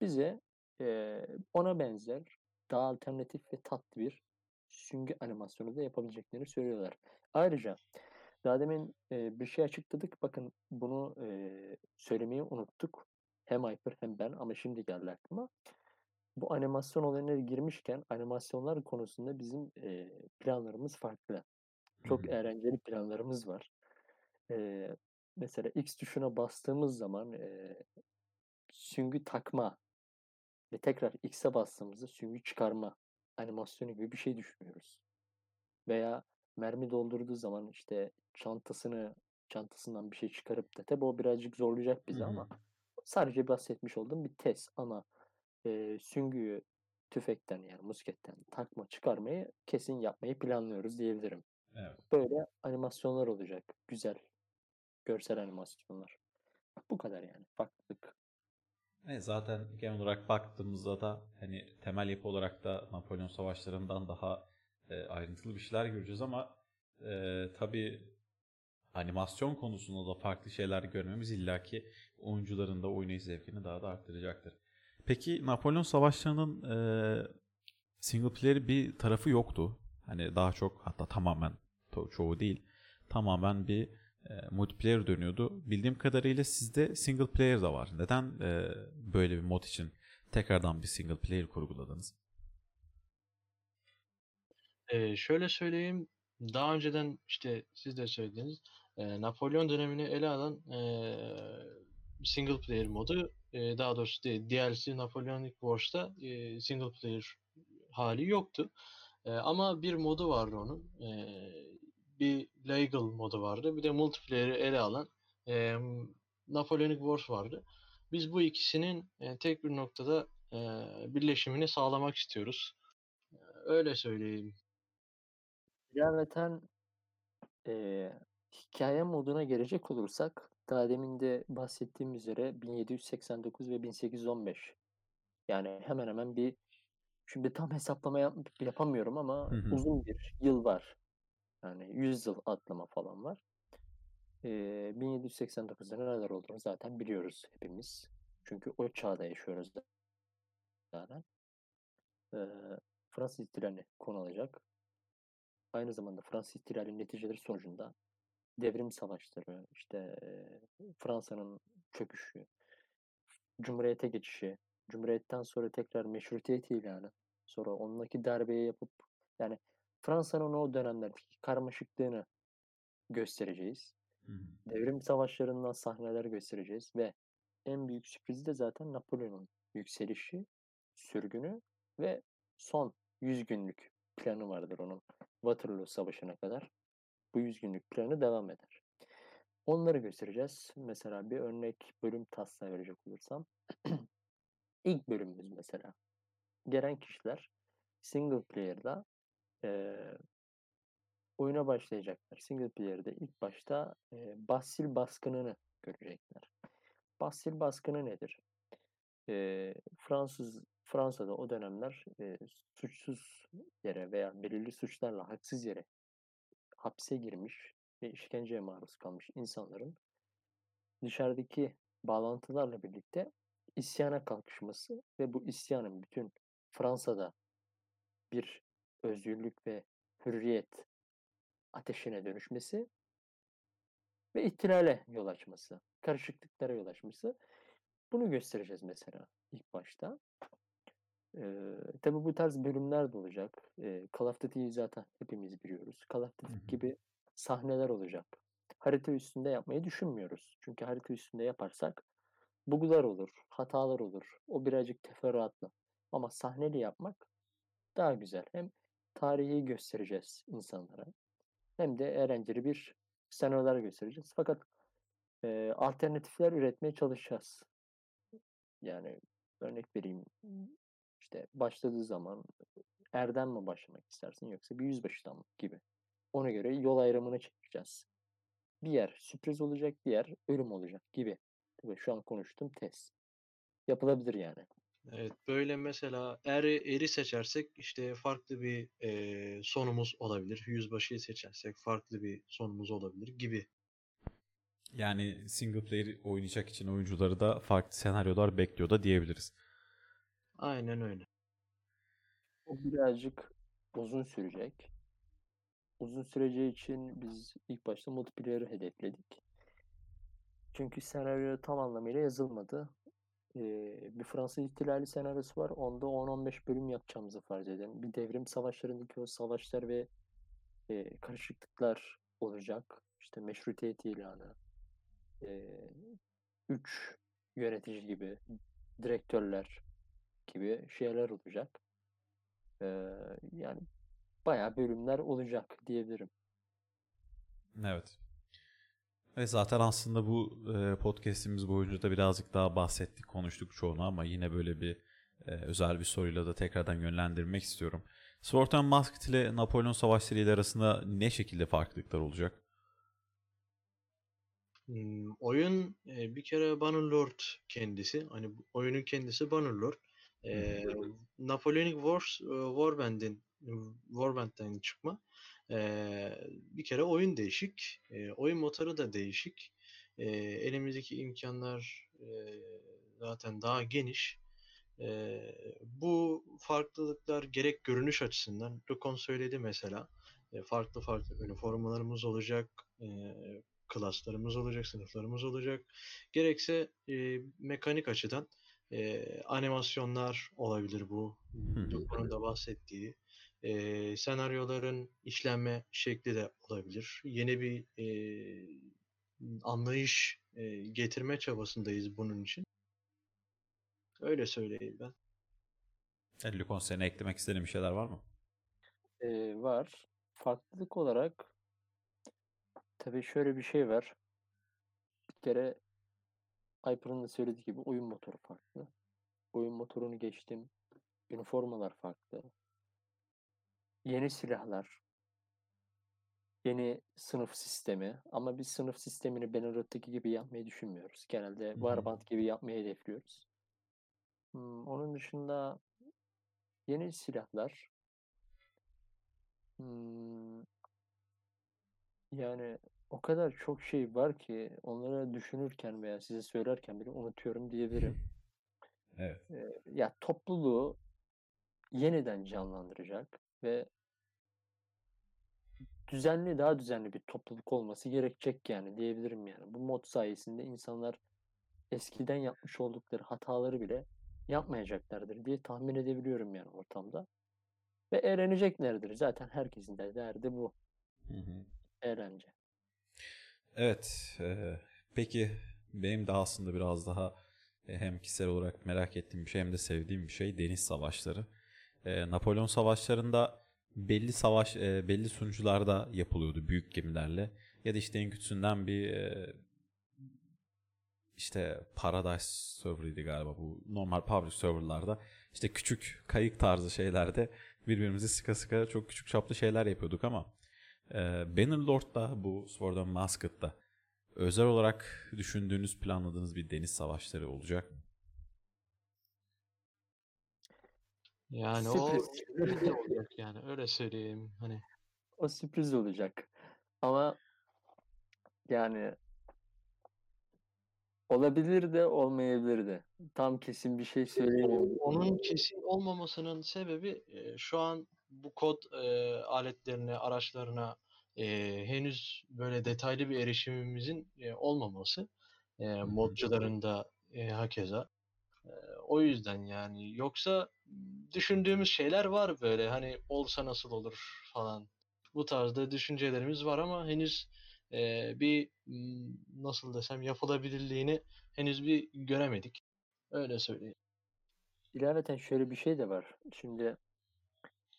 bize e, ona benzer daha alternatif ve tatlı bir süngü animasyonu da yapabileceklerini söylüyorlar. Ayrıca daha demin e, bir şey açıkladık. Bakın bunu e, söylemeyi unuttuk. Hem Hyper hem ben ama şimdi geldi aklıma. Bu animasyon olayına girmişken animasyonlar konusunda bizim e, planlarımız farklı. Çok Hı-hı. eğlenceli planlarımız var. E, mesela X tuşuna bastığımız zaman e, süngü takma ve tekrar X'e bastığımızda süngü çıkarma animasyonu gibi bir şey düşünüyoruz. Veya mermi doldurduğu zaman işte çantasını çantasından bir şey çıkarıp da tabi o birazcık zorlayacak bizi Hı-hı. ama Sadece bahsetmiş olduğum bir test ama e, süngüyü tüfekten yani musketten takma çıkarmayı kesin yapmayı planlıyoruz diyebilirim. Evet. Böyle animasyonlar olacak. Güzel. Görsel animasyonlar. Bu kadar yani. Farklılık. Evet, zaten genel olarak baktığımızda da hani temel yapı olarak da Napolyon savaşlarından daha e, ayrıntılı bir şeyler göreceğiz ama e, tabii animasyon konusunda da farklı şeyler görmemiz illaki oyuncuların da oynayış zevkini daha da arttıracaktır. Peki Napolyon Savaşları'nın e, single player bir tarafı yoktu. Hani daha çok hatta tamamen çoğu değil tamamen bir e, multiplayer dönüyordu. Bildiğim kadarıyla sizde single player da var. Neden e, böyle bir mod için tekrardan bir single player kurguladınız? Ee, şöyle söyleyeyim. Daha önceden işte siz de söylediğiniz e, Napolyon dönemini ele alan e, single player modu e, daha doğrusu değil, DLC Napoleonic Wars'ta e, single player hali yoktu. E, ama bir modu vardı onun. E, bir legal modu vardı. Bir de multiplayer'i ele alan e, Napoleonic Wars vardı. Biz bu ikisinin e, tek bir noktada e, birleşimini sağlamak istiyoruz. E, öyle söyleyeyim. İlaveten e, hikaye moduna gelecek olursak daha demin de bahsettiğim üzere 1789 ve 1815 yani hemen hemen bir şimdi tam hesaplama yap, yapamıyorum ama Hı hı. uzun bir yıl var. Yani 100 yıl atlama falan var. E, 1789'da neler olduğunu zaten biliyoruz hepimiz. Çünkü o çağda yaşıyoruz zaten. E, Fransız ihtilali konu alacak. Aynı zamanda Fransız ihtilalinin neticeleri sonucunda devrim savaşları, işte Fransa'nın çöküşü, Cumhuriyete geçişi, Cumhuriyetten sonra tekrar meşrutiyet ilanı, sonra onunki darbeyi yapıp yani Fransa'nın o dönemlerdeki karmaşıklığını göstereceğiz. Hı. Devrim savaşlarından sahneler göstereceğiz ve en büyük sürprizi de zaten Napolyon'un yükselişi, sürgünü ve son 100 günlük planı vardır onun Waterloo Savaşı'na kadar. Bu 100 günlük planı devam eder. Onları göstereceğiz. Mesela bir örnek bölüm taslağı verecek olursam. ilk bölümümüz mesela. Gelen kişiler single player'da eee, oyuna başlayacaklar. Single player'da ilk başta eee Basil baskınını görecekler. Basil baskını nedir? Eee, Fransız Fransa'da o dönemler eee, suçsuz yere veya belirli suçlarla haksız yere hapse girmiş ve işkenceye maruz kalmış insanların dışarıdaki bağlantılarla birlikte isyana kalkışması ve bu isyanın bütün Fransa'da bir özgürlük ve hürriyet ateşine dönüşmesi ve ihtilale yol açması, karışıklıklara yol açması. Bunu göstereceğiz mesela ilk başta. Ee, tabii bu tarz bölümler de olacak. Ee, Call of Duty'yi zaten hepimiz biliyoruz. Call of Duty gibi sahneler olacak. Harita üstünde yapmayı düşünmüyoruz. Çünkü harita üstünde yaparsak bug'lar olur, hatalar olur. O birazcık teferruatlı. Ama sahneli yapmak daha güzel. Hem tarihi göstereceğiz insanlara hem de eğlenceli bir senaryolar göstereceğiz. Fakat e, alternatifler üretmeye çalışacağız. Yani örnek vereyim. İşte başladığı zaman erden mi başlamak istersin yoksa bir yüzbaşıdan mı gibi. Ona göre yol ayrımını çekeceğiz. Bir yer sürpriz olacak, bir yer ölüm olacak gibi. Tabii şu an konuştuğum test. Yapılabilir yani. Evet, böyle mesela eri, eri seçersek işte farklı bir eee, sonumuz olabilir. Yüzbaşıyı seçersek farklı bir sonumuz olabilir gibi. Yani single player oynayacak için oyuncuları da farklı senaryolar bekliyor da diyebiliriz. Aynen öyle. O birazcık uzun sürecek. Uzun süreceği için biz ilk başta multiplayer'ı hedefledik. Çünkü senaryo tam anlamıyla yazılmadı. Bir Fransız ihtilali senaryosu var. Onda 10-15 bölüm yapacağımızı farz edelim. Bir devrim savaşlarındaki o savaşlar ve e, karışıklıklar olacak. İşte meşrutiyet ilanı, e, üç yönetici gibi, direktörler gibi şeyler olacak. Ee, yani bayağı bölümler olacak diyebilirim. Evet. Ve zaten aslında bu e, podcast'imiz boyunca da birazcık daha bahsettik, konuştuk çoğunu ama yine böyle bir e, özel bir soruyla da tekrardan yönlendirmek istiyorum. Sword and Masked ile Napolyon Savaşları ile arasında ne şekilde farklılıklar olacak? Hmm, oyun e, bir kere Bannerlord kendisi. Hani oyunun kendisi Bannerlord. E, Napoleonic Wars e, Warband'in Warband'den çıkma. E, bir kere oyun değişik. E, oyun motoru da değişik. E, elimizdeki imkanlar e, zaten daha geniş. E, bu farklılıklar gerek görünüş açısından Lukon söyledi mesela. E, farklı farklı üniformalarımız olacak. E, klaslarımız olacak, sınıflarımız olacak. Gerekse e, mekanik açıdan e, animasyonlar olabilir bu. Dokunun da bahsettiği. E, senaryoların işlenme şekli de olabilir. Yeni bir e, anlayış e, getirme çabasındayız bunun için. Öyle söyleyeyim ben. Lukon senin eklemek istediğin bir şeyler var mı? Ee, var. Farklılık olarak tabii şöyle bir şey var. Bir kere Hyper'ın da söylediği gibi oyun motoru farklı. Oyun motorunu geçtim. Üniformalar farklı. Yeni silahlar. Yeni sınıf sistemi. Ama biz sınıf sistemini Bannerlord'daki gibi yapmayı düşünmüyoruz. Genelde hı. Warband gibi yapmayı hedefliyoruz. Hmm, onun dışında yeni silahlar. Hmm, yani o kadar çok şey var ki onları düşünürken veya size söylerken bile unutuyorum diyebilirim. Evet. Ee, ya topluluğu yeniden canlandıracak ve düzenli daha düzenli bir topluluk olması gerekecek yani diyebilirim yani. Bu mod sayesinde insanlar eskiden yapmış oldukları hataları bile yapmayacaklardır diye tahmin edebiliyorum yani ortamda. Ve eğleneceklerdir. Zaten herkesin de derdi bu. Hı hı. Eğlence. Evet. e, peki benim de aslında biraz daha e, hem kişisel olarak merak ettiğim bir şey hem de sevdiğim bir şey deniz savaşları. E, Napolyon savaşlarında belli savaş e, belli sunucularda yapılıyordu büyük gemilerle ya da işte en kötüsünden bir e, işte Paradise server'ıydı galiba bu normal public serverlarda işte küçük kayık tarzı şeylerde birbirimizi sıka sıka çok küçük çaplı şeyler yapıyorduk ama e, Bannerlord'da bu Sword and Musket'ta özel olarak düşündüğünüz planladığınız bir deniz savaşları olacak mı? Yani o Sürpriz. sürpriz de olacak yani öyle söyleyeyim. Hani O sürpriz olacak. Ama yani olabilir de olmayabilir de. Tam kesin bir şey söyleyemiyorum. onun kesin olmamasının sebebi e, şu an bu kod e, aletlerine, araçlarına e, henüz böyle detaylı bir erişimimizin e, olmaması. E, modcuların da e, hakeza. E, o yüzden yani yoksa düşündüğümüz şeyler var böyle hani olsa nasıl olur falan. Bu tarzda düşüncelerimiz var ama henüz e, bir m, nasıl desem yapılabilirliğini henüz bir göremedik. Öyle söyleyeyim. İlaveten şöyle bir şey de var. Şimdi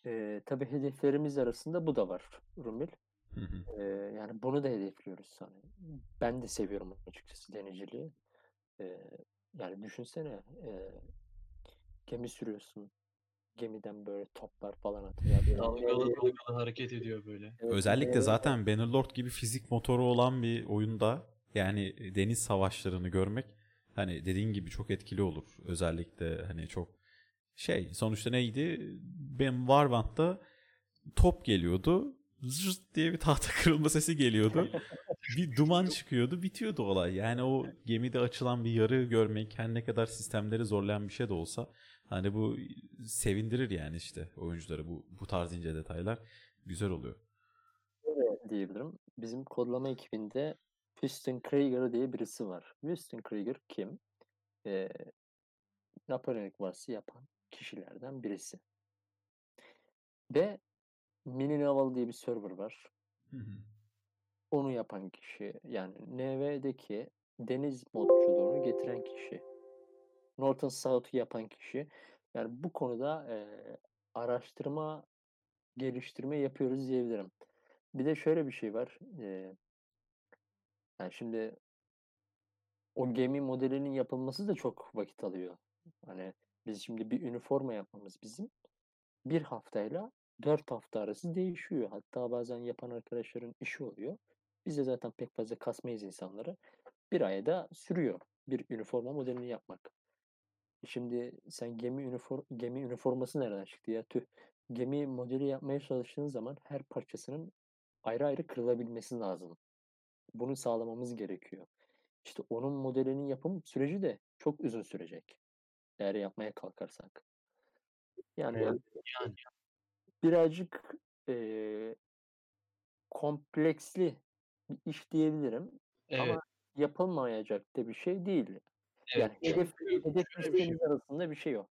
e, tabii hedeflerimiz arasında bu da var Rumil. Hı hı. E, yani bunu da hedefliyoruz. Hani ben de seviyorum açıkçası denizciliği. E, yani düşünsene e, gemi sürüyorsun. Gemiden böyle toplar falan atıyor. Dalgalı dalgalı hareket ediyor böyle. Evet, Özellikle evet. zaten Bannerlord gibi fizik motoru olan bir oyunda yani deniz savaşlarını görmek hani dediğin gibi çok etkili olur. Özellikle hani çok şey sonuçta neydi? Benim Warband'da top geliyordu. Zırt diye bir tahta kırılma sesi geliyordu. bir duman çıkıyordu. Bitiyordu olay. Yani o gemide açılan bir yarı görmek her ne kadar sistemleri zorlayan bir şey de olsa hani bu sevindirir yani işte oyuncuları bu bu tarz ince detaylar güzel oluyor. Şöyle diyebilirim. Bizim kodlama ekibinde Houston Krieger diye birisi var. Houston Krieger kim? Ee, Napolyon Vars'ı yapan kişilerden birisi. Ve Mini Naval diye bir server var. Hı hı. Onu yapan kişi yani NV'deki deniz modculuğunu getiren kişi. Northern South'u yapan kişi. Yani bu konuda e, araştırma, geliştirme yapıyoruz diyebilirim. Bir de şöyle bir şey var. E, yani şimdi o gemi modelinin yapılması da çok vakit alıyor. Hani biz şimdi bir üniforma yapmamız bizim bir haftayla dört hafta arası değişiyor. Hatta bazen yapan arkadaşların işi oluyor. Biz de zaten pek fazla kasmayız insanları. Bir ayda sürüyor bir üniforma modelini yapmak. Şimdi sen gemi üniform gemi üniforması nereden çıktı ya? Tüh. Gemi modeli yapmaya çalıştığın zaman her parçasının ayrı ayrı kırılabilmesi lazım. Bunu sağlamamız gerekiyor. İşte onun modelinin yapım süreci de çok uzun sürecek. Eğer yapmaya kalkarsak. Yani Yani birazcık eee, kompleksli bir iş diyebilirim. Evet. Ama yapılmayacak da bir şey değil. Evet. Yani hedef, hedef bir şey listemiz arasında bir şey yok.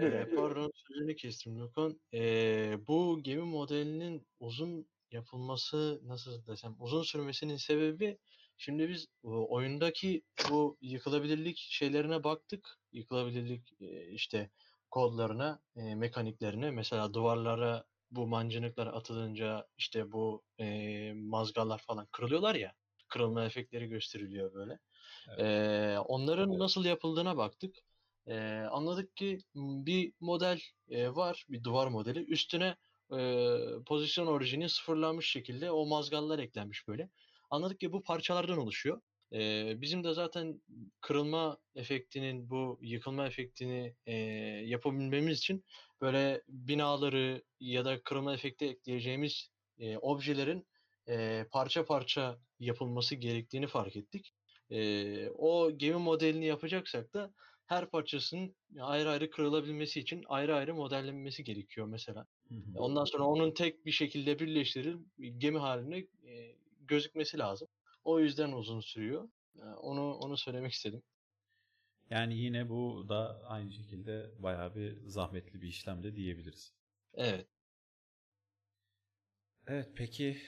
Eee, pardon sözünü kestim Gökhan. Eee, bu gemi modelinin uzun yapılması nasıl desem uzun sürmesinin sebebi şimdi biz oyundaki bu yıkılabilirlik şeylerine baktık. Yıkılabilirlik işte kodlarına, eee, mekaniklerine mesela duvarlara bu mancınıklar atılınca işte bu eee, mazgallar falan kırılıyorlar ya. Kırılma efektleri gösteriliyor böyle. Evet. Eee, onların nasıl yapıldığına baktık. Eee, anladık ki bir model eee, var, bir duvar modeli. Üstüne eee, pozisyon orijini sıfırlanmış şekilde o mazgallar eklenmiş böyle. Anladık ki bu parçalardan oluşuyor. Eee, bizim de zaten kırılma efektinin, bu yıkılma efektini eee, yapabilmemiz için böyle binaları ya da kırılma efekti ekleyeceğimiz eee, objelerin eee, parça parça yapılması gerektiğini fark ettik. Eee, o gemi modelini yapacaksak da her parçasının ayrı ayrı kırılabilmesi için ayrı ayrı modellenmesi gerekiyor mesela. Hı hı. Ondan sonra onun tek bir şekilde birleştirilip gemi haline e, gözükmesi lazım. O yüzden uzun sürüyor. Onu onu söylemek istedim. Yani yine bu da aynı şekilde bayağı bir zahmetli bir işlem de diyebiliriz. Evet. Evet peki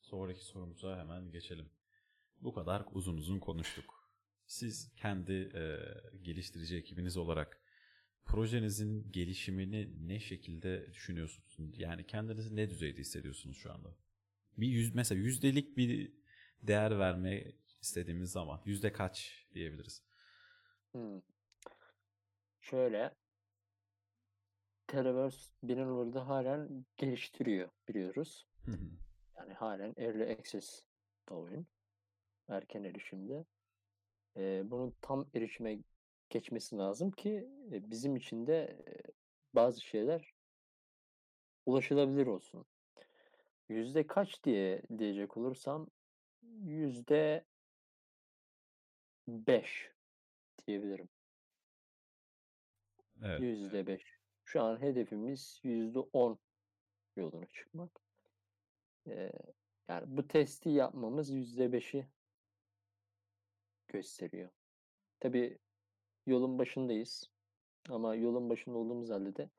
sonraki sorumuza hemen geçelim. Bu kadar uzun uzun konuştuk. Siz kendi e, geliştirici ekibiniz olarak projenizin gelişimini ne şekilde düşünüyorsunuz? Yani kendinizi ne düzeyde hissediyorsunuz şu anda? Bir yüz, mesela yüzdelik bir değer verme istediğimiz zaman yüzde kaç diyebiliriz? Hmm. Şöyle Televerse Bannerlord'u halen geliştiriyor biliyoruz. Hı hı. Yani halen Early Access da oyun. Erken erişimde. Ee, bunun tam erişime geçmesi lazım ki e, bizim için de e, bazı şeyler ulaşılabilir olsun. Yüzde kaç diye diyecek olursam yüzde beş diyebilirim. Evet. Yüzde beş. Şu an hedefimiz yüzde on yoluna çıkmak. Ee, yani bu testi yapmamız yüzde beşi gösteriyor. Tabii yolun başındayız. Ama yolun başında olduğumuz halde de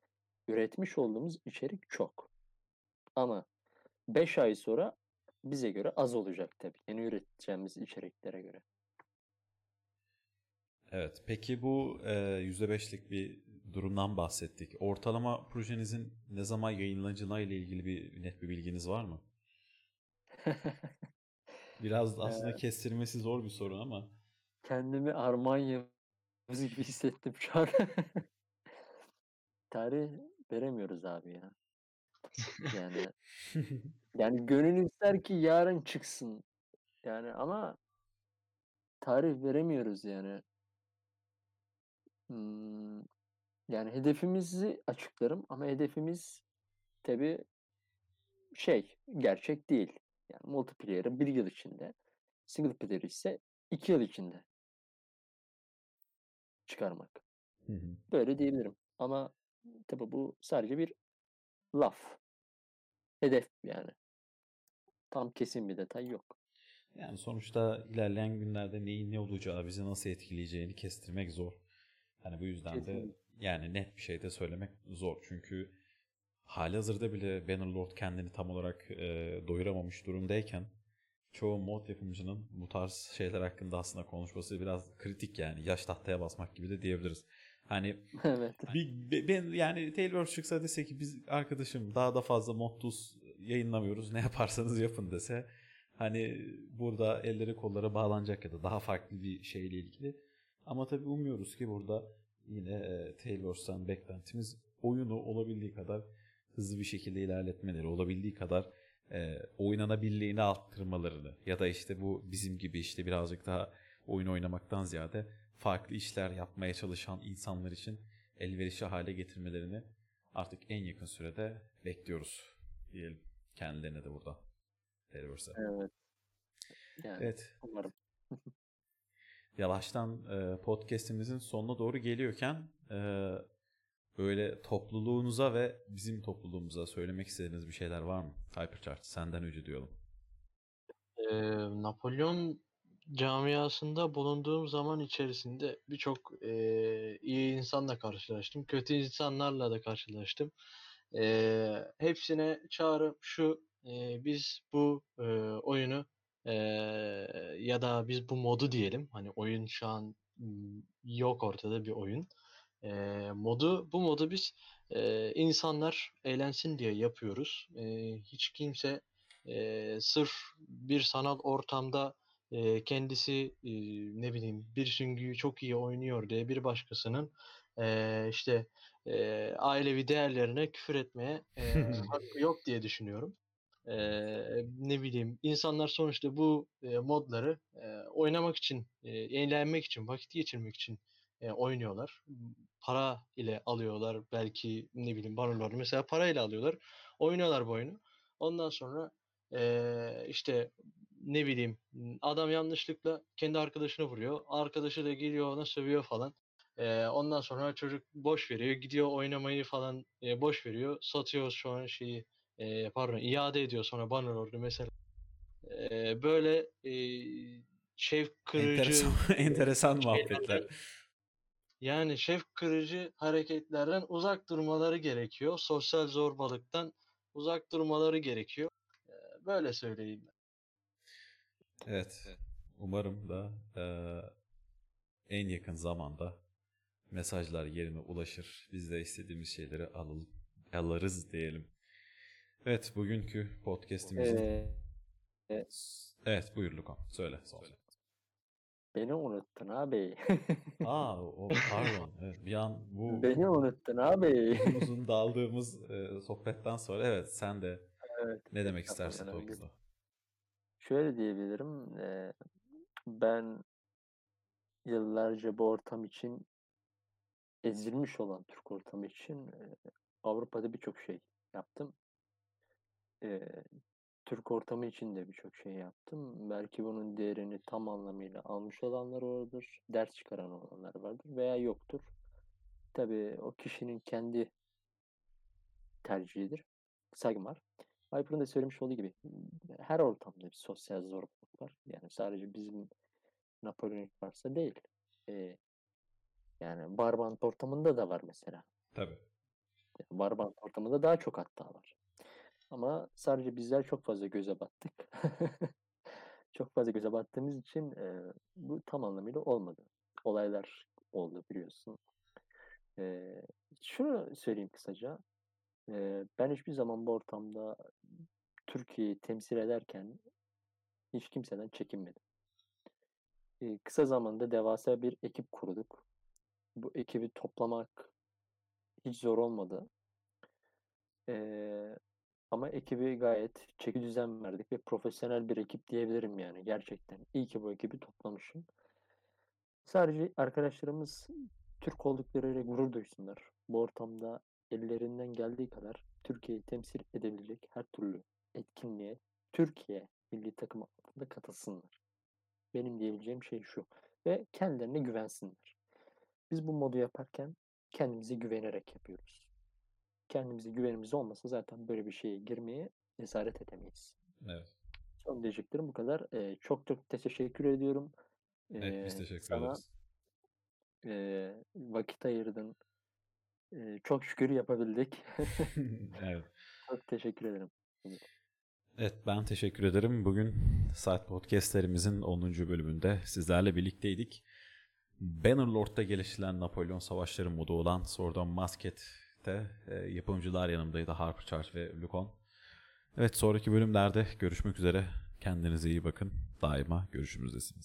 üretmiş olduğumuz içerik çok. Ama 5 ay sonra bize göre az olacak tabii. Yeni üreteceğimiz içeriklere göre. Evet. Peki bu e, %5'lik bir durumdan bahsettik. Ortalama projenizin ne zaman yayınlanacağı ile ilgili bir net bir bilginiz var mı? Biraz da aslında kestirmesi zor bir soru ama. Kendimi Armanya gibi hissettim şu an. Tarih veremiyoruz abi ya. Yani yani gönül ister ki yarın çıksın. Yani ama tarih veremiyoruz yani. Hmm, yani hedefimizi açıklarım ama hedefimiz tabii şey gerçek değil. Yani multiplayer'ı bir yıl içinde, single player ise iki yıl içinde çıkarmak. Hı hı. Böyle diyebilirim. Ama tabii bu sadece bir laf. Hedef yani. Tam kesin bir detay yok. Yani sonuçta ilerleyen günlerde neyin ne olacağı, bizi nasıl etkileyeceğini kestirmek zor. Hani bu yüzden de Kesinlikle. yani net bir şey de söylemek zor. Çünkü halihazırda bile Bannerlord kendini tam olarak e, doyuramamış durumdayken çoğu mod yapımcının bu tarz şeyler hakkında aslında konuşması biraz kritik yani. Yaş tahtaya basmak gibi de diyebiliriz. Hani evet. bir, be- ben yani Taylor çıksa dese ki biz arkadaşım daha da fazla Modus yayınlamıyoruz ne yaparsanız yapın dese hani burada elleri kolları bağlanacak ya da daha farklı bir şeyle ilgili. Ama tabii umuyoruz ki burada yine e, Taylors'tan beklentimiz oyunu olabildiği kadar hızlı bir şekilde ilerletmeleri, olabildiği kadar e, oynanabilirliğini arttırmalarını ya da işte bu bizim gibi işte birazcık daha oyun oynamaktan ziyade farklı işler yapmaya çalışan insanlar için elverişli hale getirmelerini artık en yakın sürede bekliyoruz diyelim kendilerine de burada. Taylor'sa. Evet. Yani Evet. umarım. Yavaştan e, podcast'imizin sonuna doğru geliyorken e, böyle topluluğunuza ve bizim topluluğumuza söylemek istediğiniz bir şeyler var mı? Hypercharge senden önce diyorum. Ee, Napolyon camiasında bulunduğum zaman içerisinde birçok eee, iyi insanla karşılaştım. Kötü insanlarla da karşılaştım. Eee, hepsine çağrım şu, eee, biz bu eee, oyunu eee, ya da biz bu modu diyelim. Hani oyun şu an yok ortada bir oyun. Eee, modu bu modu biz eee, insanlar eğlensin diye yapıyoruz. Eee, hiç kimse eee, sırf bir sanal ortamda eee, kendisi eee, ne bileyim bir süngüyü çok iyi oynuyor diye bir başkasının eee, işte eee, ailevi değerlerine küfür etmeye eee, hakkı yok diye düşünüyorum. Eee, ne bileyim insanlar sonuçta bu eee, modları eee, oynamak için, eee, eğlenmek için, vakit geçirmek için eee, oynuyorlar. Para ile alıyorlar belki ne bileyim Bannerlord'u mesela para ile alıyorlar. Oynuyorlar bu oyunu. Ondan sonra eee, işte ne bileyim adam yanlışlıkla kendi arkadaşını vuruyor. Arkadaşı da geliyor ona sövüyor falan. Eee, ondan sonra çocuk boş veriyor. Gidiyor oynamayı falan eee, boş veriyor. Satıyor şu an şeyi eee, pardon iade ediyor sonra Bannerlord'u mesela. Eee, böyle eee şevk kırıcı Enteresan, enteresan şeylerden muhabbetler. yani şevk kırıcı hareketlerden uzak durmaları gerekiyor. Sosyal zorbalıktan uzak durmaları gerekiyor. Böyle söyleyeyim ben. Evet. Umarım da eee, en yakın zamanda mesajlar yerine ulaşır. Biz de istediğimiz şeyleri alalım, alırız diyelim. Evet, bugünkü podcast'imizin... Ee, e, Evet, buyur Lukan. Söyle. Son. beni unuttun abi. Aa, o pardon. Evet, bir an bu Beni unuttun abi. uzun daldığımız e, sohbetten sonra evet sen de Evet. ne demek istersin önemli. Şöyle diyebilirim. eee, ben yıllarca bu ortam için ezilmiş olan Türk ortamı için eee, Avrupa'da birçok şey yaptım. Eee, Türk ortamı için de birçok şey yaptım. Belki bunun değerini tam anlamıyla almış olanlar vardır, ders çıkaran olanlar vardır veya yoktur. Tabii o kişinin kendi tercihidir. Saygım var. Viper'ın da söylemiş olduğu gibi her ortamda bir sosyal zorbalık var. Yani sadece bizim Napolyonik varsa değil. Ee, yani Barbant ortamında da var mesela. Tabii. Barbant ortamında daha çok hatta var. Ama sadece bizler çok fazla göze battık. çok fazla göze battığımız için e, bu tam anlamıyla olmadı. Olaylar oldu biliyorsun. E, şunu söyleyeyim kısaca. Ben hiçbir zaman bu ortamda Türkiye'yi temsil ederken hiç kimseden çekinmedim. Kısa zamanda devasa bir ekip kurduk. Bu ekibi toplamak hiç zor olmadı. Ama ekibi gayet çeki düzen verdik ve profesyonel bir ekip diyebilirim yani gerçekten. İyi ki bu ekibi toplamışım. Sadece arkadaşlarımız Türk olduklarıyla gurur duysunlar. Bu ortamda ellerinden geldiği kadar Türkiye'yi temsil edebilecek her türlü etkinliğe Türkiye milli takım altında katılsınlar. Benim diyebileceğim şey şu. Ve kendilerine güvensinler. Biz bu modu yaparken kendimize güvenerek yapıyoruz. Kendimize güvenimiz olmasa zaten böyle bir şeye girmeye cesaret edemeyiz. Evet. Son diyeceklerim bu kadar. Ee, çok çok teşekkür ediyorum. Evet biz Ee, teşekkür sana ederiz. e, vakit ayırdın. Ee, çok şükür yapabildik. evet. çok teşekkür ederim. Evet ben teşekkür ederim. Bugün Side Podcast'lerimizin 10. bölümünde sizlerle birlikteydik. Bannerlord'da geliştirilen Napolyon Savaşları modu olan Sword on Musket'te e, yapımcılar yanımdaydı. Harper Charge ve Lukon. Evet sonraki bölümlerde görüşmek üzere. Kendinize iyi bakın. Daima görüşümüzdesiniz.